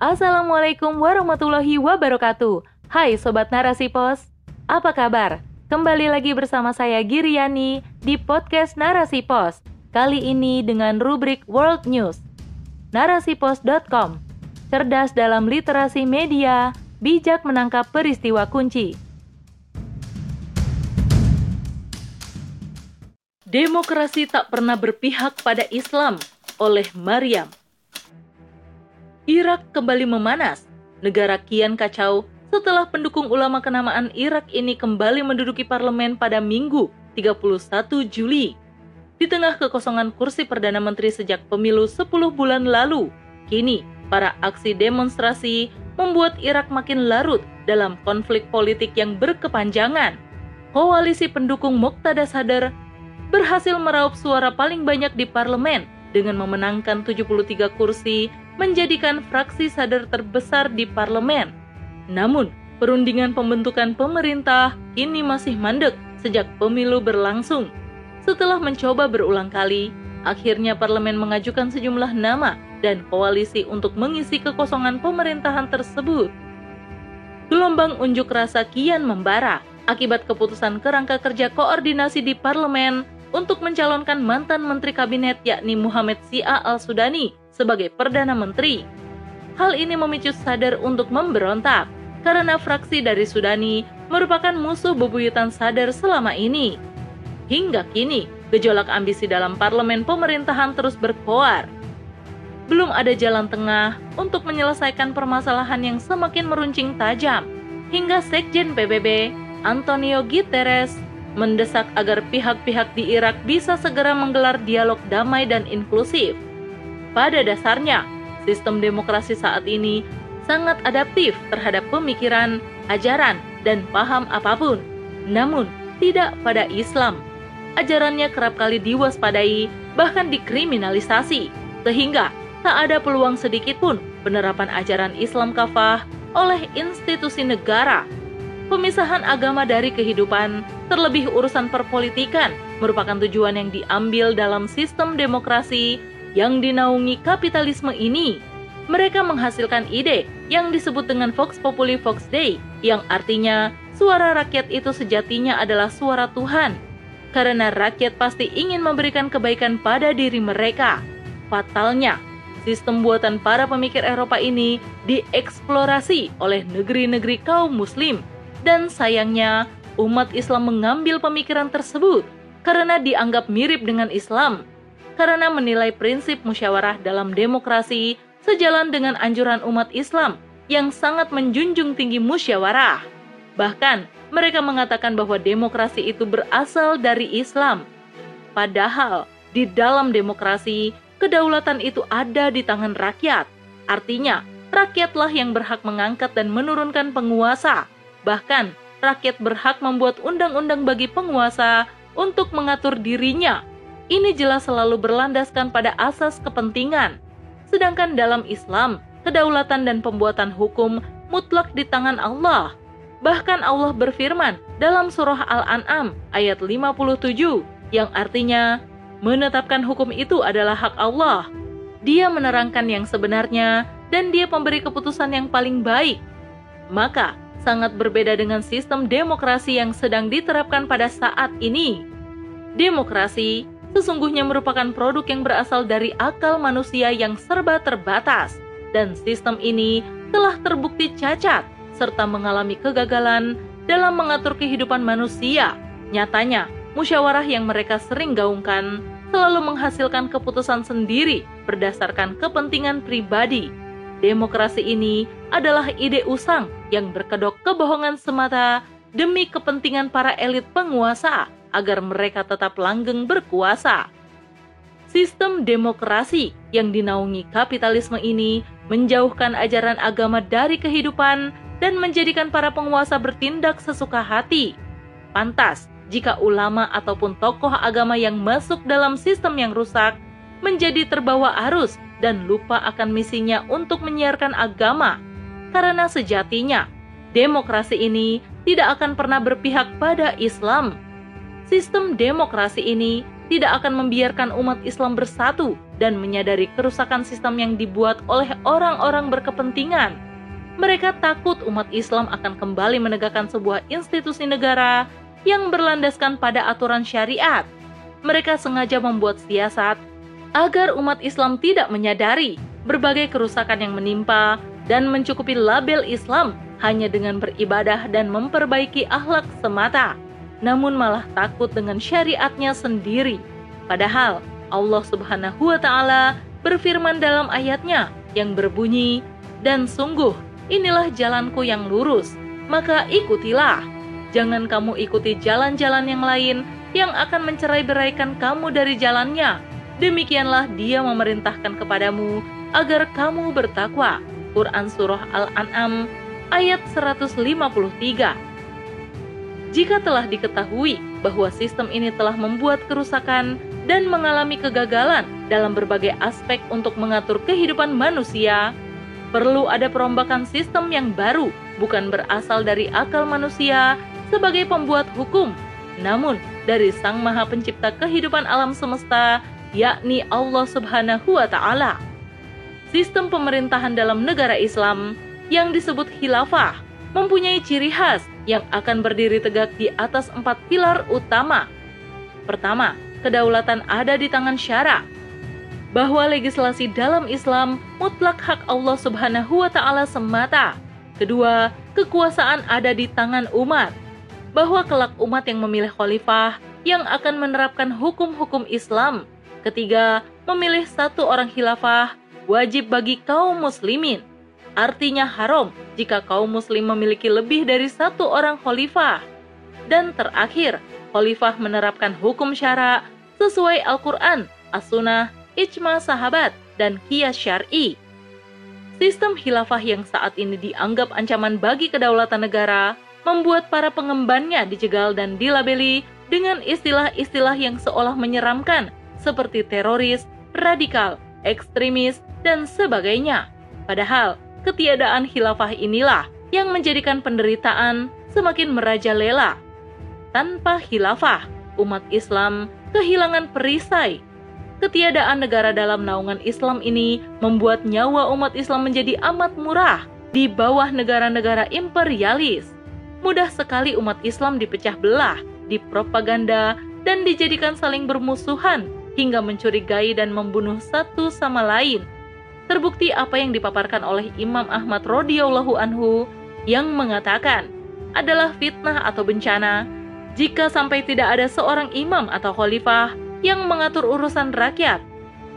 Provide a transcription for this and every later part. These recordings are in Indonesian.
Assalamualaikum warahmatullahi wabarakatuh. Hai Sobat Narasi Pos, apa kabar? Kembali lagi bersama saya Giriani di podcast Narasi Pos. Kali ini dengan rubrik World News. Narasipos.com Cerdas dalam literasi media, bijak menangkap peristiwa kunci. Demokrasi tak pernah berpihak pada Islam oleh Maryam. Irak kembali memanas. Negara kian kacau setelah pendukung ulama kenamaan Irak ini kembali menduduki parlemen pada Minggu 31 Juli. Di tengah kekosongan kursi Perdana Menteri sejak pemilu 10 bulan lalu, kini para aksi demonstrasi membuat Irak makin larut dalam konflik politik yang berkepanjangan. Koalisi pendukung Muqtada Sadr berhasil meraup suara paling banyak di parlemen dengan memenangkan 73 kursi menjadikan fraksi Sadr terbesar di parlemen. Namun, perundingan pembentukan pemerintah ini masih mandek sejak pemilu berlangsung. Setelah mencoba berulang kali, akhirnya parlemen mengajukan sejumlah nama dan koalisi untuk mengisi kekosongan pemerintahan tersebut. Gelombang unjuk rasa kian membara akibat keputusan kerangka kerja koordinasi di parlemen untuk mencalonkan mantan menteri kabinet yakni Muhammad Sia al-Sudani sebagai Perdana Menteri. Hal ini memicu Sadar untuk memberontak karena fraksi dari Sudani merupakan musuh bebuyutan Sadar selama ini. Hingga kini, gejolak ambisi dalam parlemen pemerintahan terus berkoar. Belum ada jalan tengah untuk menyelesaikan permasalahan yang semakin meruncing tajam, hingga Sekjen PBB, Antonio Guterres, mendesak agar pihak-pihak di Irak bisa segera menggelar dialog damai dan inklusif. Pada dasarnya, sistem demokrasi saat ini sangat adaptif terhadap pemikiran, ajaran, dan paham apa pun. Namun, tidak pada Islam. Ajarannya kerap kali diwaspadai, bahkan dikriminalisasi, sehingga tak ada peluang sedikit pun penerapan ajaran Islam kafah oleh institusi negara. Pemisahan agama dari kehidupan, terlebih urusan perpolitikan, merupakan tujuan yang diambil dalam sistem demokrasi yang dinaungi kapitalisme ini mereka menghasilkan ide yang disebut dengan Vox Populi Vox Dei, yang artinya suara rakyat itu sejatinya adalah suara Tuhan. Karena rakyat pasti ingin memberikan kebaikan pada diri mereka. Fatalnya, sistem buatan para pemikir Eropa ini dieksplorasi oleh negeri-negeri kaum muslim. Dan sayangnya, umat Islam mengambil pemikiran tersebut karena dianggap mirip dengan Islam. Karena menilai prinsip musyawarah dalam demokrasi sejalan dengan anjuran umat Islam yang sangat menjunjung tinggi musyawarah. Bahkan, mereka mengatakan bahwa demokrasi itu berasal dari Islam. Padahal, di dalam demokrasi, kedaulatan itu ada di tangan rakyat. Artinya, rakyatlah yang berhak mengangkat dan menurunkan penguasa. Bahkan, rakyat berhak membuat undang-undang bagi penguasa untuk mengatur dirinya. Ini jelas selalu berlandaskan pada asas kepentingan Sedangkan dalam Islam, kedaulatan dan pembuatan hukum mutlak di tangan Allah. Bahkan Allah berfirman dalam surah Al-An'am ayat 57 yang artinya menetapkan hukum itu adalah hak Allah. Dia menerangkan yang sebenarnya dan dia pemberi keputusan yang paling baik. Maka sangat berbeda dengan sistem demokrasi yang sedang diterapkan pada saat ini. Demokrasi sesungguhnya merupakan produk yang berasal dari akal manusia yang serba terbatas, dan sistem ini telah terbukti cacat serta mengalami kegagalan dalam mengatur kehidupan manusia. Nyatanya, musyawarah yang mereka sering gaungkan selalu menghasilkan keputusan sendiri berdasarkan kepentingan pribadi. Demokrasi ini adalah ide usang yang berkedok kebohongan semata demi kepentingan para elit penguasa agar mereka tetap langgeng berkuasa. Sistem demokrasi yang dinaungi kapitalisme ini menjauhkan ajaran agama dari kehidupan dan menjadikan para penguasa bertindak sesuka hati. Pantas jika ulama ataupun tokoh agama yang masuk dalam sistem yang rusak menjadi terbawa arus dan lupa akan misinya untuk menyiarkan agama. Karena sejatinya, demokrasi ini tidak akan pernah berpihak pada Islam, sistem demokrasi ini tidak akan membiarkan umat Islam bersatu dan menyadari kerusakan sistem yang dibuat oleh orang-orang berkepentingan. Mereka takut umat Islam akan kembali menegakkan sebuah institusi negara yang berlandaskan pada aturan syariat. Mereka sengaja membuat siasat agar umat Islam tidak menyadari berbagai kerusakan yang menimpa dan mencukupi label Islam hanya dengan beribadah dan memperbaiki akhlak semata, namun malah takut dengan syariatnya sendiri. Padahal Allah Subhanahu wa Ta'ala berfirman dalam ayatnya yang berbunyi, "Dan sungguh, inilah jalanku yang lurus, maka ikutilah. Jangan kamu ikuti jalan-jalan yang lain yang akan mencerai-beraikan kamu dari jalannya. Demikianlah Dia memerintahkan kepadamu agar kamu bertakwa." Quran Surah Al-An'am ayat 153. Jika telah diketahui bahwa sistem ini telah membuat kerusakan dan mengalami kegagalan dalam berbagai aspek untuk mengatur kehidupan manusia, perlu ada perombakan sistem yang baru, bukan berasal dari akal manusia sebagai pembuat hukum, namun dari Sang Maha Pencipta kehidupan alam semesta, yakni Allah Subhanahu wa Ta'ala. Sistem pemerintahan dalam negara Islam yang disebut khilafah mempunyai ciri khas yang akan berdiri tegak di atas empat pilar utama. Pertama, kedaulatan ada di tangan syara, bahwa legislasi dalam Islam mutlak hak Allah Subhanahu wa taala semata. Kedua, kekuasaan ada di tangan umat, bahwa kelak umat yang memilih khalifah yang akan menerapkan hukum-hukum Islam. Ketiga, memilih satu orang khilafah wajib bagi kaum muslimin. Artinya haram jika kaum muslim memiliki lebih dari satu orang khalifah. Dan terakhir, khalifah menerapkan hukum syara sesuai Al-Quran, As-Sunnah, Ijma sahabat, dan kias syari. Sistem khilafah yang saat ini dianggap ancaman bagi kedaulatan negara membuat para pengembannya dijegal dan dilabeli dengan istilah-istilah yang seolah menyeramkan seperti teroris, radikal, ekstremis, dan sebagainya. Padahal, Ketiadaan khilafah inilah yang menjadikan penderitaan semakin merajalela. Tanpa khilafah, umat Islam kehilangan perisai. Ketiadaan negara dalam naungan Islam ini membuat nyawa umat Islam menjadi amat murah di bawah negara-negara imperialis. Mudah sekali umat Islam dipecah belah, dipropaganda, dan dijadikan saling bermusuhan hingga mencurigai dan membunuh satu sama lain terbukti apa yang dipaparkan oleh Imam Ahmad radhiyallahu anhu yang mengatakan adalah fitnah atau bencana jika sampai tidak ada seorang imam atau khalifah yang mengatur urusan rakyat.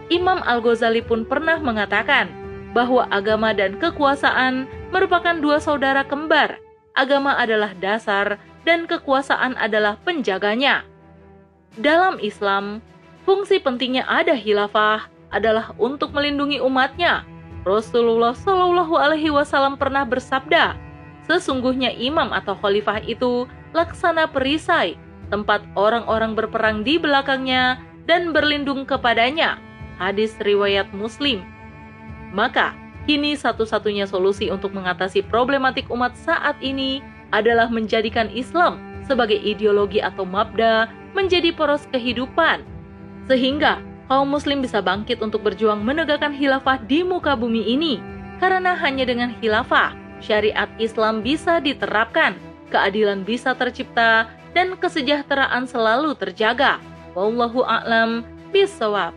Imam Al-Ghazali pun pernah mengatakan bahwa agama dan kekuasaan merupakan dua saudara kembar. Agama adalah dasar dan kekuasaan adalah penjaganya. Dalam Islam, fungsi pentingnya ada hilafah adalah untuk melindungi umatnya. Rasulullah Shallallahu Alaihi Wasallam pernah bersabda, sesungguhnya imam atau khalifah itu laksana perisai, tempat orang-orang berperang di belakangnya dan berlindung kepadanya. Hadis riwayat Muslim. Maka, kini satu-satunya solusi untuk mengatasi problematik umat saat ini adalah menjadikan Islam sebagai ideologi atau mabda menjadi poros kehidupan. Sehingga kaum muslim bisa bangkit untuk berjuang menegakkan khilafah di muka bumi ini. Karena hanya dengan khilafah, syariat Islam bisa diterapkan, keadilan bisa tercipta, dan kesejahteraan selalu terjaga. Wallahu a'lam bisawab.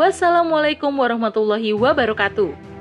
Wassalamualaikum warahmatullahi wabarakatuh.